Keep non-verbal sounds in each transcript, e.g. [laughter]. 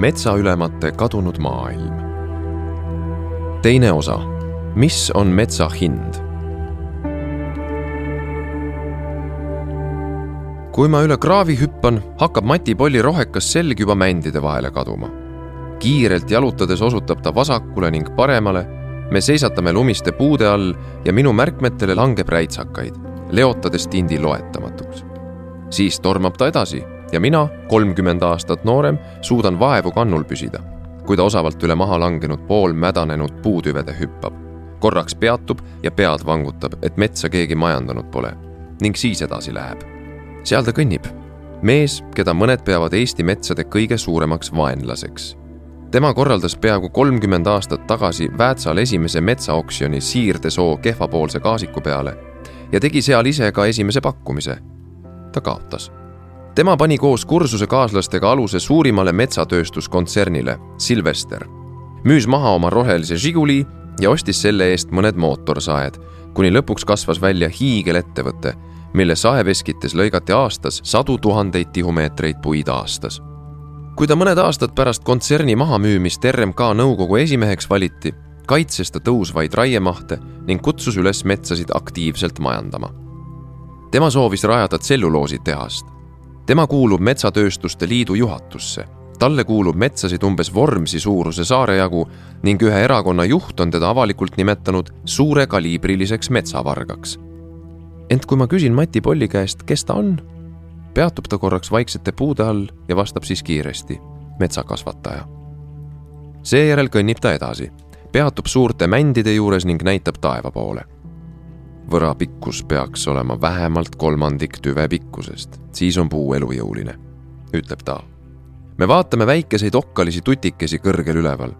metsaülemate kadunud maailm. teine osa, mis on metsa hind? kui ma üle kraavi hüppan, hakkab Mati Polli rohekas selg juba mändide vahele kaduma. kiirelt jalutades osutab ta vasakule ning paremale. me seisatame lumiste puude all ja minu märkmetele langeb räitsakaid, leotades tindi loetamatuks. siis tormab ta edasi ja mina, kolmkümmend aastat noorem, suudan vaevu kannul püsida, kui ta osavalt üle maha langenud poolmädanenud puutüvede hüppab. korraks peatub ja pead vangutab, et metsa keegi majandanud pole ning siis edasi läheb. seal ta kõnnib, mees, keda mõned peavad Eesti metsade kõige suuremaks vaenlaseks tema korraldas peaaegu kolmkümmend aastat tagasi Väätsal esimese metsaoksjoni siirdesoo kehvapoolse kaasiku peale ja tegi seal ise ka esimese pakkumise. ta kaotas tema pani koos kursusekaaslastega aluse suurimale metsatööstuskontsernile, Silvester. müüs maha oma rohelise Žiguli ja ostis selle eest mõned mootorsaed, kuni lõpuks kasvas välja hiigelettevõte, mille saeveskites lõigati aastas sadu tuhandeid tihumeetreid puid aastas. kui ta mõned aastad pärast kontserni mahamüümist RMK nõukogu esimeheks valiti, kaitses ta tõusvaid raiemahte ning kutsus üles metsasid aktiivselt majandama. tema soovis rajada tselluloositehast tema kuulub Metsatööstuste Liidu juhatusse. talle kuulub metsasid umbes Vormsi suuruse saare jagu ning ühe erakonna juht on teda avalikult nimetanud suurekaliibriliseks metsavargaks. ent kui ma küsin Mati Polli käest, kes ta on, peatub ta korraks vaiksete puude all ja vastab siis kiiresti, metsakasvataja. seejärel kõnnib ta edasi, peatub suurte mändide juures ning näitab taeva poole võra pikkus peaks olema vähemalt kolmandik tüve pikkusest, siis on puu elujõuline, ütleb ta. me vaatame väikeseid okkalisi tutikesi kõrgel üleval.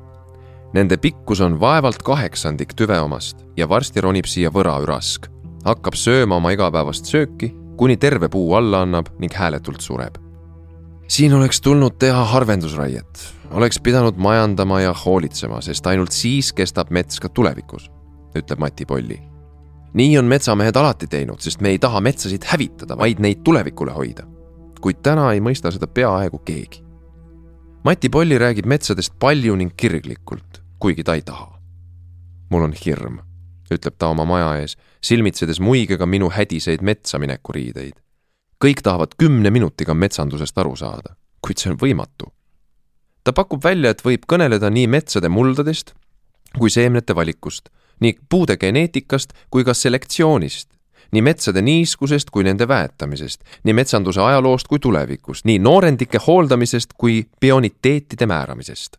Nende pikkus on vaevalt kaheksandik tüve omast ja varsti ronib siia võraürask, hakkab sööma oma igapäevast sööki, kuni terve puu alla annab ning hääletult sureb. siin oleks tulnud teha harvendusraiet, oleks pidanud majandama ja hoolitsema, sest ainult siis kestab mets ka tulevikus, ütleb Mati Polli nii on metsamehed alati teinud, sest me ei taha metsasid hävitada, vaid neid tulevikule hoida. kuid täna ei mõista seda peaaegu keegi. Mati Polli räägib metsadest palju ning kirglikult, kuigi ta ei taha. mul on hirm, ütleb ta oma maja ees, silmitsedes muigega minu hädiseid metsa mineku riideid. kõik tahavad kümne minutiga metsandusest aru saada, kuid see on võimatu. ta pakub välja, et võib kõneleda nii metsade muldadest kui seemnete valikust nii puude geneetikast kui ka selektsioonist, nii metsade niiskusest kui nende väetamisest, nii metsanduse ajaloost kui tulevikust, nii noorendike hooldamisest kui pioniteetide määramisest.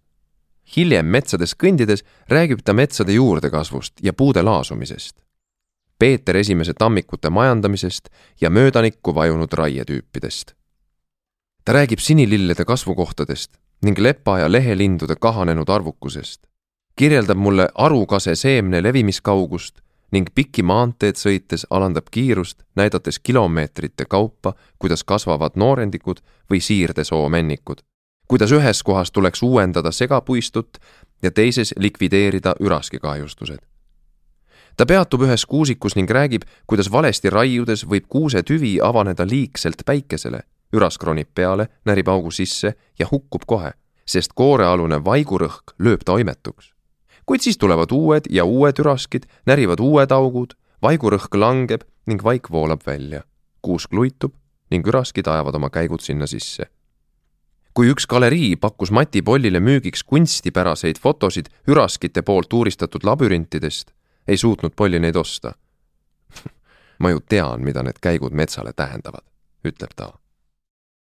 hiljem metsades kõndides räägib ta metsade juurdekasvust ja puude laasumisest. Peeter Esimese tammikute majandamisest ja möödanikku vajunud raietüüpidest. ta räägib sinilillede kasvukohtadest ning lepa- ja lehelindude kahanenud arvukusest kirjeldab mulle arukase seemne levimiskaugust ning pikki maanteed sõites alandab kiirust, näidates kilomeetrite kaupa, kuidas kasvavad noorendikud või siirdesoomennikud. kuidas ühes kohas tuleks uuendada segapuistut ja teises likvideerida üraskikahjustused. ta peatub ühes kuusikus ning räägib, kuidas valesti raiudes võib kuuse tüvi avaneda liigselt päikesele, ürask ronib peale, närib augu sisse ja hukkub kohe, sest koorealune vaigurõhk lööb ta oimetuks kuid siis tulevad uued ja uued üraskid, närivad uued augud, vaigurõhk langeb ning vaik voolab välja. kuusk luitub ning üraskid ajavad oma käigud sinna sisse. kui üks galerii pakkus Mati Pollile müügiks kunstipäraseid fotosid üraskite poolt uuristatud labürintidest, ei suutnud Polli neid osta [laughs] ma ju tean, mida need käigud metsale tähendavad, ütleb ta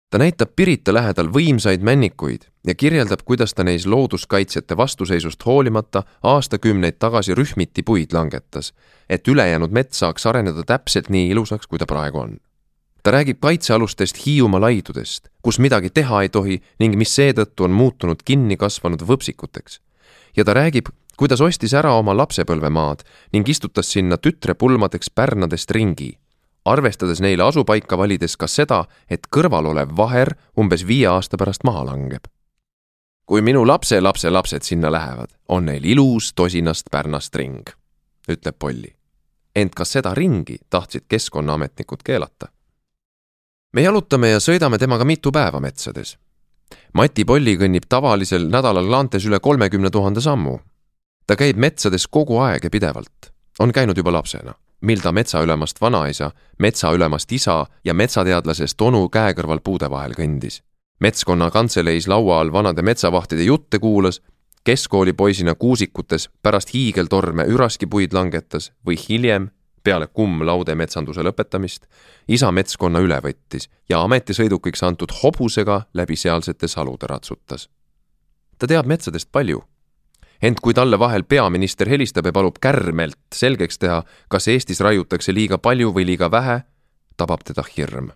ta näitab Pirita lähedal võimsaid männikuid ja kirjeldab, kuidas ta neis looduskaitsjate vastuseisust hoolimata aastakümneid tagasi rühmiti puid langetas, et ülejäänud mets saaks areneda täpselt nii ilusaks, kui ta praegu on. ta räägib kaitsealustest Hiiumaa laidudest, kus midagi teha ei tohi ning mis seetõttu on muutunud kinni kasvanud võpsikuteks. ja ta räägib, kuidas ostis ära oma lapsepõlvemaad ning istutas sinna tütrepulmadeks pärnadest ringi arvestades neile asupaika valides ka seda, et kõrval olev vaher umbes viie aasta pärast maha langeb. Kui minu lapselapselapsed sinna lähevad, on neil ilus tosinast pärnast ring, ütleb Polli. ent kas seda ringi tahtsid keskkonnaametnikud keelata? me jalutame ja sõidame temaga mitu päeva metsades. Mati Polli kõnnib tavalisel nädalal Laantes üle kolmekümne tuhande sammu. ta käib metsades kogu aeg ja pidevalt, on käinud juba lapsena, mil ta metsaülemast vanaisa, metsaülemast isa ja metsateadlasest onu käekõrval puude vahel kõndis. Metskonna kantseleis laua all vanade metsavahtide jutte kuulas, keskkoolipoisina kuusikutes pärast hiigeltorme üraskipuid langetas või hiljem peale cum laude metsanduse lõpetamist, isa metskonna üle võttis ja ametisõidukiks antud hobusega läbi sealsete salude ratsutas. ta teab metsadest palju. ent kui talle vahel peaminister helistab ja palub kärmelt selgeks teha, kas Eestis raiutakse liiga palju või liiga vähe, tabab teda hirm.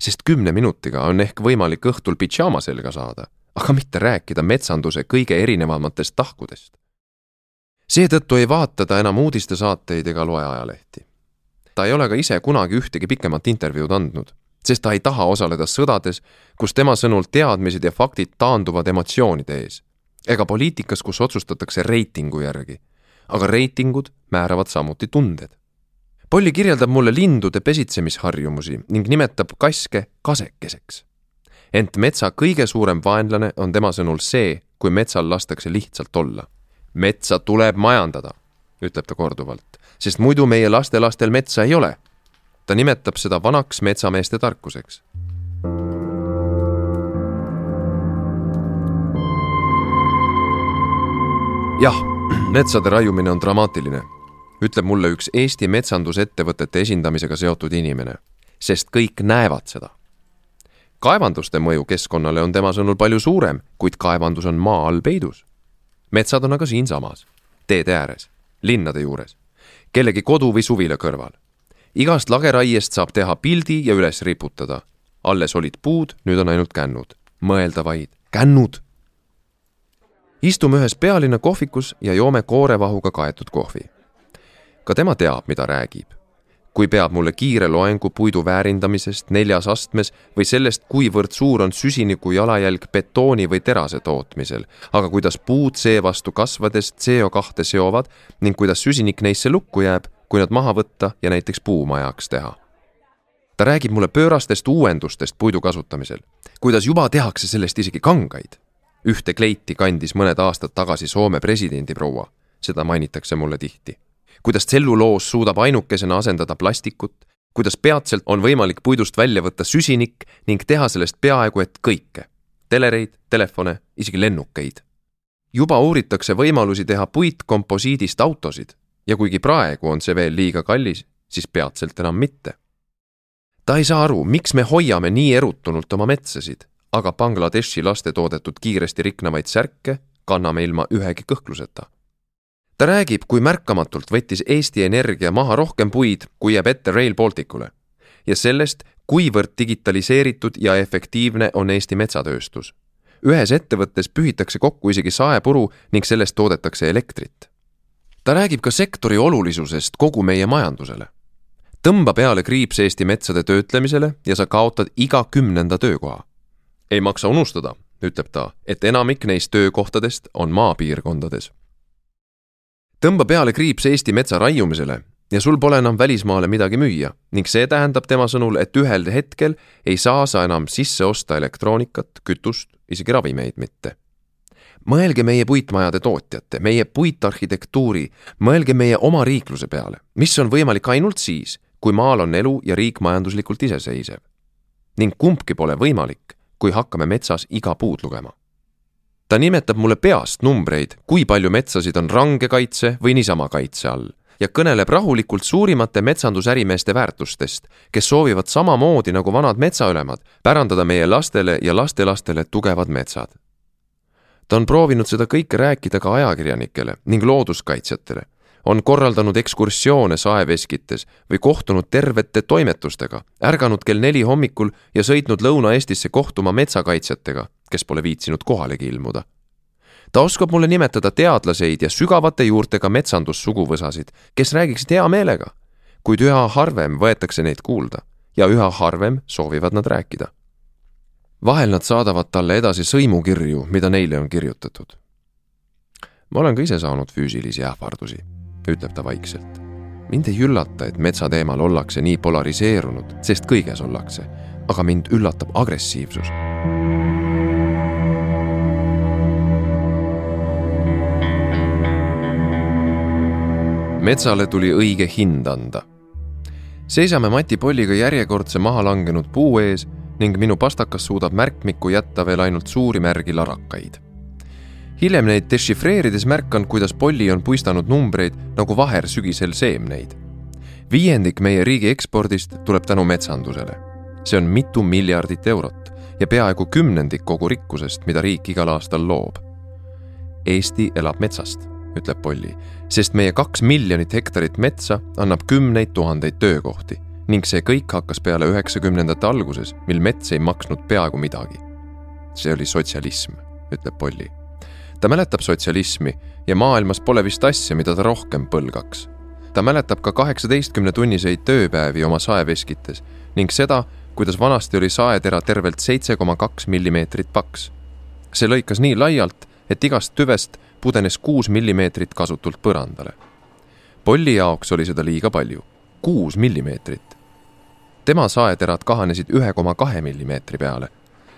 Sest kümne minutiga on ehk võimalik õhtul pidžaama selga saada, aga mitte rääkida metsanduse kõige erinevamatest tahkudest seetõttu ei vaata ta enam uudistesaateid ega loe ajalehti. ta ei ole ka ise kunagi ühtegi pikemat intervjuud andnud, sest ta ei taha osaleda sõdades, kus tema sõnul teadmised ja faktid taanduvad emotsioonide ees. ega poliitikas, kus otsustatakse reitingu järgi. aga reitingud määravad samuti tunded. Polli kirjeldab mulle lindude pesitsemisharjumusi ning nimetab kaske kasekeseks. ent metsa kõige suurem vaenlane on tema sõnul see, kui metsal lastakse lihtsalt olla metsa tuleb majandada, ütleb ta korduvalt, sest muidu meie lastelastel metsa ei ole. ta nimetab seda vanaks metsameeste tarkuseks. jah, metsade raiumine on dramaatiline, ütleb mulle üks Eesti metsandusettevõtete esindamisega seotud inimene, sest kõik näevad seda kaevanduste mõju keskkonnale on tema sõnul palju suurem, kuid kaevandus on maa all peidus metsad on aga siinsamas, teede ääres, linnade juures, kellegi kodu või suvila kõrval. igast lageraiest saab teha pildi ja üles riputada. alles olid puud, nüüd on ainult kännud. mõelda vaid, kännud! istume ühes pealinna kohvikus ja joome koorevahuga kaetud kohvi. Ka tema teab, mida räägib kui peab mulle kiire loengu puidu väärindamisest neljas astmes või sellest, kuivõrd suur on süsiniku jalajälg betooni või terase tootmisel, aga kuidas puud seevastu kasvades CO2 seovad ning kuidas süsinik neisse lukku jääb, kui nad maha võtta ja näiteks puumajaks teha. ta räägib mulle pöörastest uuendustest puidu kasutamisel, kuidas juba tehakse sellest isegi kangaid. ühte kleiti kandis mõned aastad tagasi Soome presidendiproua, seda mainitakse mulle tihti kuidas tselluloos suudab ainukesena asendada plastikut, kuidas peatselt on võimalik puidust välja võtta süsinik ning teha sellest peaaegu et kõike. telereid, telefone, isegi lennukeid. juba uuritakse võimalusi teha puitkomposiidist autosid ja kuigi praegu on see veel liiga kallis, siis peatselt enam mitte. ta ei saa aru, miks me hoiame nii erutunult oma metsasid, aga Bangladeshi laste toodetud kiiresti riknevaid särke kanname ilma ühegi kõhkluseta ta räägib, kui märkamatult võttis Eesti Energia maha rohkem puid, kui jääb ette Rail Balticule ja sellest, kuivõrd digitaliseeritud ja efektiivne on Eesti metsatööstus. ühes ettevõttes pühitakse kokku isegi saepuru ning sellest toodetakse elektrit. ta räägib ka sektori olulisusest kogu meie majandusele. tõmba peale kriips Eesti metsade töötlemisele ja sa kaotad iga kümnenda töökoha. ei maksa unustada, ütleb ta, et enamik neist töökohtadest on maapiirkondades tõmba peale kriips Eesti metsa raiumisele ja sul pole enam välismaale midagi müüa ning see tähendab tema sõnul, et ühel hetkel ei saa sa enam sisse osta elektroonikat, kütust, isegi ravimeid mitte. mõelge meie puitmajade tootjate, meie puitarhitektuuri, mõelge meie oma riikluse peale, mis on võimalik ainult siis, kui maal on elu ja riik majanduslikult iseseisev. ning kumbki pole võimalik, kui hakkame metsas iga puud lugema ta nimetab mulle peast numbreid, kui palju metsasid on range kaitse või niisama kaitse all ja kõneleb rahulikult suurimate metsandusärimeeste väärtustest, kes soovivad samamoodi nagu vanad metsaülemad pärandada meie lastele ja lastelastele tugevad metsad. ta on proovinud seda kõike rääkida ka ajakirjanikele ning looduskaitsjatele, on korraldanud ekskursioone saeveskites või kohtunud tervete toimetustega, ärganud kell neli hommikul ja sõitnud Lõuna-Eestisse kohtuma metsakaitsjatega kes pole viitsinud kohalegi ilmuda. ta oskab mulle nimetada teadlaseid ja sügavate juurtega metsandussuguvõsasid, kes räägiksid hea meelega, kuid üha harvem võetakse neid kuulda ja üha harvem soovivad nad rääkida. vahel nad saadavad talle edasi sõimukirju, mida neile on kirjutatud. ma olen ka ise saanud füüsilisi ähvardusi, ütleb ta vaikselt mind ei üllata, et metsateemal ollakse nii polariseerunud, sest kõiges ollakse, aga mind üllatab agressiivsus metsale tuli õige hind anda. seisame Mati Polliga järjekordse maha langenud puu ees ning minu pastakas suudab märkmikku jätta veel ainult suuri märgi larakaid. hiljem neid dešifreerides märkan, kuidas Polli on puistanud numbreid nagu vaher sügisel seemneid. viiendik meie riigi ekspordist tuleb tänu metsandusele. see on mitu miljardit eurot ja peaaegu kümnendik kogu rikkusest, mida riik igal aastal loob. Eesti elab metsast, ütleb Polli, sest meie kaks miljonit hektarit metsa annab kümneid tuhandeid töökohti ning see kõik hakkas peale üheksakümnendate alguses, mil mets ei maksnud peaaegu midagi. see oli sotsialism, ütleb Polli. ta mäletab sotsialismi ja maailmas pole vist asja, mida ta rohkem põlgaks. ta mäletab ka kaheksateistkümnetunniseid tööpäevi oma saeveskites ning seda, kuidas vanasti oli saetera tervelt seitse koma kaks millimeetrit paks. see lõikas nii laialt, et igast tüvest pudenes kuus millimeetrit kasutult põrandale. Polli jaoks oli seda liiga palju, kuus millimeetrit tema saeterad kahanesid ühe koma kahe millimeetri peale.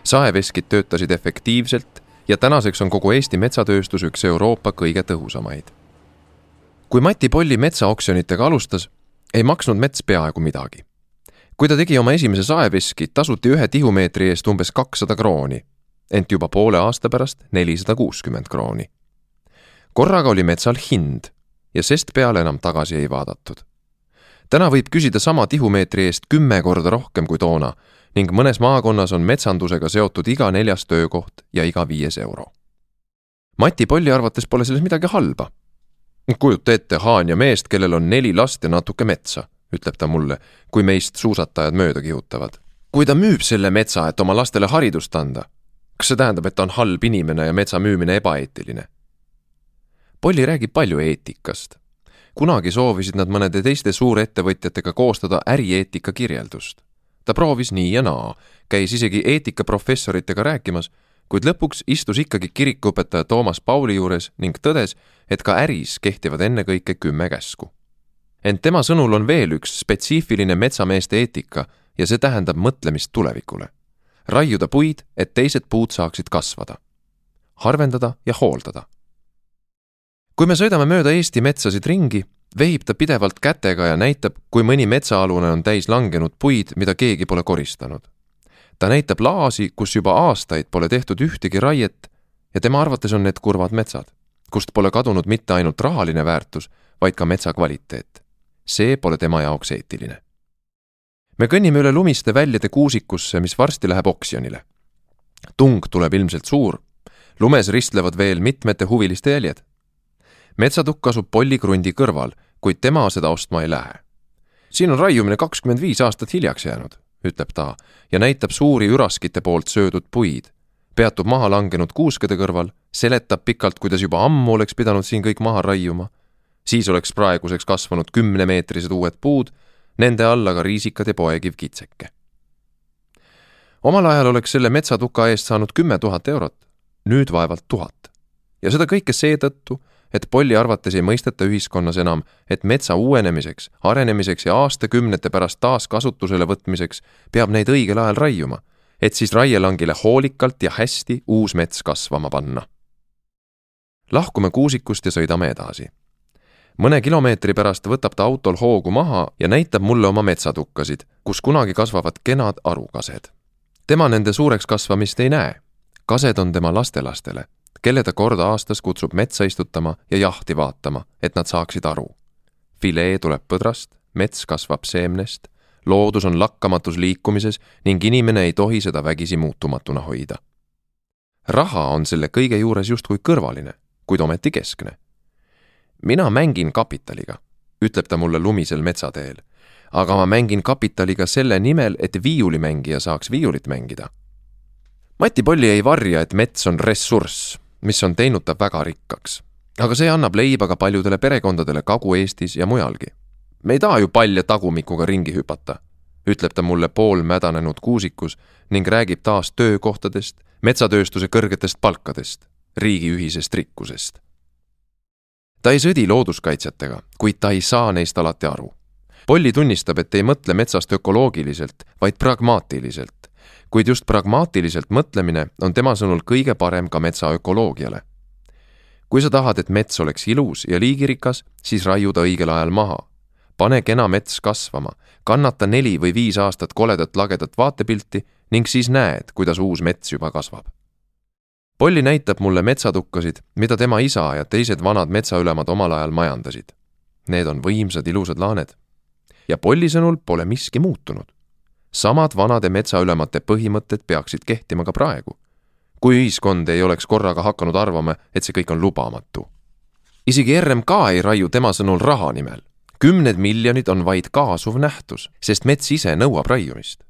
saeveskid töötasid efektiivselt ja tänaseks on kogu Eesti metsatööstus üks Euroopa kõige tõhusamaid. kui Mati Polli metsaoksjonitega alustas, ei maksnud mets peaaegu midagi. kui ta tegi oma esimese saeveski, tasuti ühe tihumeetri eest umbes kakssada krooni, ent juba poole aasta pärast nelisada kuuskümmend krooni. Korraga oli metsal hind ja sest peale enam tagasi ei vaadatud täna võib küsida sama tihumeetri eest kümme korda rohkem kui toona ning mõnes maakonnas on metsandusega seotud iga neljas töökoht ja iga viies euro. Mati Polli arvates pole selles midagi halba. kujuta ette Haanja meest, kellel on neli last ja natuke metsa, ütleb ta mulle, kui meist suusatajad mööda kihutavad. kui ta müüb selle metsa, et oma lastele haridust anda, kas see tähendab, et ta on halb inimene ja metsa müümine ebaeetiline? Polli räägib palju eetikast kunagi soovisid nad mõnede teiste suurettevõtjatega koostada ärieetika kirjeldust. ta proovis nii ja naa, käis isegi eetikaprofessoritega rääkimas, kuid lõpuks istus ikkagi kirikuõpetaja Toomas Pauli juures ning tõdes, et ka äris kehtivad ennekõike kümme käsku. ent tema sõnul on veel üks spetsiifiline metsameeste eetika ja see tähendab mõtlemist tulevikule. raiuda puid, et teised puud saaksid kasvada. harvendada ja hooldada kui me sõidame mööda Eesti metsasid ringi, vehib ta pidevalt kätega ja näitab, kui mõni metsaalune on täis langenud puid, mida keegi pole koristanud. ta näitab laasi, kus juba aastaid pole tehtud ühtegi raiet ja tema arvates on need kurvad metsad, kust pole kadunud mitte ainult rahaline väärtus, vaid ka metsa kvaliteet. see pole tema jaoks eetiline. me kõnnime üle lumiste väljade kuusikusse, mis varsti läheb oksjonile. tung tuleb ilmselt suur, lumes ristlevad veel mitmete huviliste jäljed metsatukk asub pollikrundi kõrval, kuid tema seda ostma ei lähe. siin on raiumine kakskümmend viis aastat hiljaks jäänud, ütleb ta ja näitab suuri üraskite poolt söödud puid. peatub maha langenud kuuskede kõrval, seletab pikalt, kuidas juba ammu oleks pidanud siin kõik maha raiuma. siis oleks praeguseks kasvanud kümnemeetrised uued puud, nende alla ka riisikad ja poekiv kitseke. omal ajal oleks selle metsatuka eest saanud kümme tuhat eurot, nüüd vaevalt tuhat. ja seda kõike seetõttu, et Polli arvates ei mõisteta ühiskonnas enam, et metsa uuenemiseks, arenemiseks ja aastakümnete pärast taaskasutusele võtmiseks peab neid õigel ajal raiuma, et siis raielangile hoolikalt ja hästi uus mets kasvama panna. lahkume kuusikust ja sõidame edasi. mõne kilomeetri pärast võtab ta autol hoogu maha ja näitab mulle oma metsatukkasid, kus kunagi kasvavad kenad arukased. tema nende suureks kasvamist ei näe. kased on tema lastelastele kelle ta kord aastas kutsub metsa istutama ja jahti vaatama, et nad saaksid aru. filee tuleb põdrast, mets kasvab seemnest, loodus on lakkamatus liikumises ning inimene ei tohi seda vägisi muutumatuna hoida. raha on selle kõige juures justkui kõrvaline, kuid ometi keskne. mina mängin kapitaliga, ütleb ta mulle lumisel metsateel, aga ma mängin kapitaliga selle nimel, et viiulimängija saaks viiulit mängida Mati Polli ei varja, et mets on ressurss, mis on teinud ta väga rikkaks. aga see annab leiba ka paljudele perekondadele Kagu-Eestis ja mujalgi. me ei taha ju palja tagumikuga ringi hüpata, ütleb ta mulle poolmädanenud kuusikus ning räägib taas töökohtadest, metsatööstuse kõrgetest palkadest, riigi ühisest rikkusest. ta ei sõdi looduskaitsjatega, kuid ta ei saa neist alati aru. Polli tunnistab, et ei mõtle metsast ökoloogiliselt, vaid pragmaatiliselt kuid just pragmaatiliselt mõtlemine on tema sõnul kõige parem ka metsa ökoloogiale. kui sa tahad, et mets oleks ilus ja liigirikas, siis raiu ta õigel ajal maha. pane kena mets kasvama, kannata neli või viis aastat koledat lagedat vaatepilti ning siis näed, kuidas uus mets juba kasvab. Polli näitab mulle metsatukkasid, mida tema isa ja teised vanad metsaülemad omal ajal majandasid. Need on võimsad ilusad laaned. ja Polli sõnul pole miski muutunud. Samad vanade metsaülemate põhimõtted peaksid kehtima ka praegu kui ühiskond ei oleks korraga hakanud arvama, et see kõik on lubamatu. isegi RMK ei raiu tema sõnul raha nimel. kümned miljonid on vaid kaasuv nähtus, sest mets ise nõuab raiumist.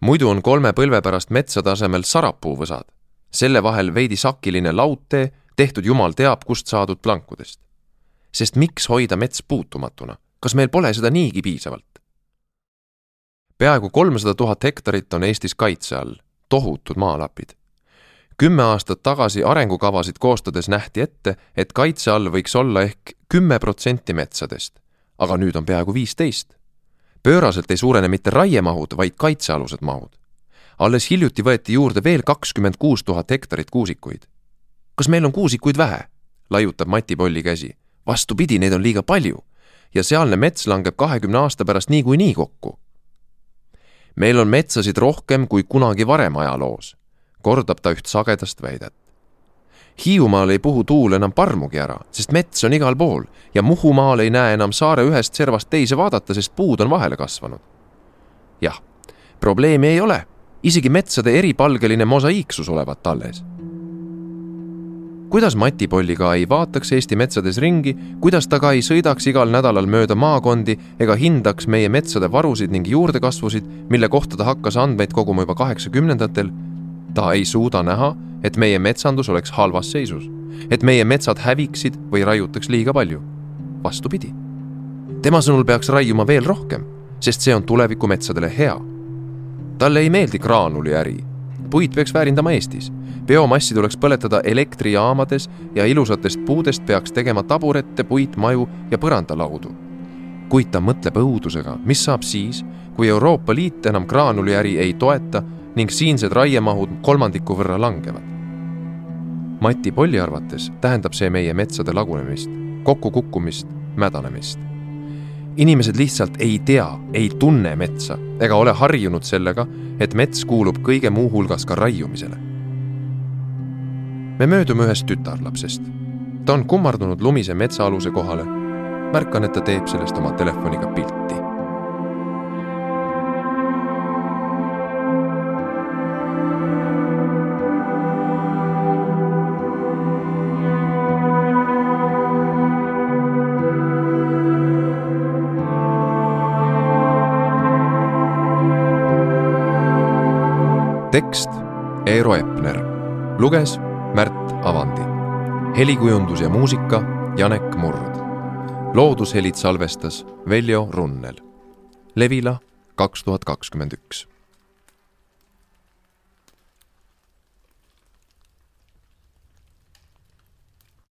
muidu on kolme põlve pärast metsade asemel sarapuuvõsad, selle vahel veidi sakiline laudtee, tehtud jumal teab kust saadud plankudest. sest miks hoida mets puutumatuna, kas meil pole seda niigi piisavalt? Peaaegu kolmsada tuhat hektarit on Eestis kaitse all, tohutud maalapid kümme aastat tagasi arengukavasid koostades nähti ette, et kaitse all võiks olla ehk kümme protsenti metsadest, aga nüüd on peaaegu viisteist. pööraselt ei suurene mitte raiemahud, vaid kaitsealused mahud. alles hiljuti võeti juurde veel kakskümmend kuus tuhat hektarit kuusikuid. kas meil on kuusikuid vähe? laiutab Mati Polli käsi. vastupidi, neid on liiga palju ja sealne mets langeb kahekümne aasta pärast niikuinii kokku. Meil on metsasid rohkem kui kunagi varem ajaloos kordab ta üht sagedast väidet. Hiiumaal ei puhu tuul enam parmugi ära, sest mets on igal pool ja Muhumaal ei näe enam saare ühest servast teise vaadata, sest puud on vahele kasvanud. jah, probleemi ei ole, isegi metsade eripalgeline mosaiiksus olevat alles kuidas Mati Polli ka ei vaataks Eesti metsades ringi, kuidas ta ka ei sõidaks igal nädalal mööda maakondi ega hindaks meie metsade varusid ning juurdekasvusid, mille kohta ta hakkas andmeid koguma juba kaheksakümnendatel, ta ei suuda näha, et meie metsandus oleks halvas seisus, et meie metsad häviksid või raiutaks liiga palju. vastupidi. tema sõnul peaks raiuma veel rohkem, sest see on tuleviku metsadele hea. talle ei meeldi graanuliäri. Puit peaks väärindama Eestis. biomassi tuleks põletada elektrijaamades ja ilusatest puudest peaks tegema taburette, puitmaju ja põrandalaudu. kuid ta mõtleb õudusega, mis saab siis, kui Euroopa Liit enam graanuliäri ei toeta ning siinsed raiemahud kolmandiku võrra langevad. Mati Polli arvates tähendab see meie metsade lagunemist, kokkukukkumist, mädanemist. Inimesed lihtsalt ei tea, ei tunne metsa ega ole harjunud sellega, et mets kuulub kõige muu hulgas ka raiumisele. me möödume ühest tütarlapsest. ta on kummardunud lumise metsaaluse kohale. märkan, et ta teeb sellest oma telefoniga pilti tekst Eero Epner, luges Märt Avandi. helikujundus ja muusika Janek Murd. loodushelid salvestas Veljo Runnel. Levila kaks tuhat kakskümmend üks